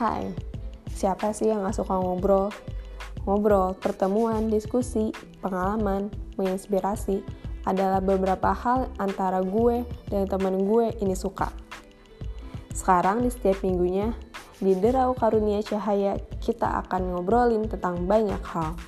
Hai, siapa sih yang gak suka ngobrol? Ngobrol, pertemuan, diskusi, pengalaman, menginspirasi adalah beberapa hal antara gue dan teman gue ini suka. Sekarang di setiap minggunya, di Derau Karunia Cahaya, kita akan ngobrolin tentang banyak hal.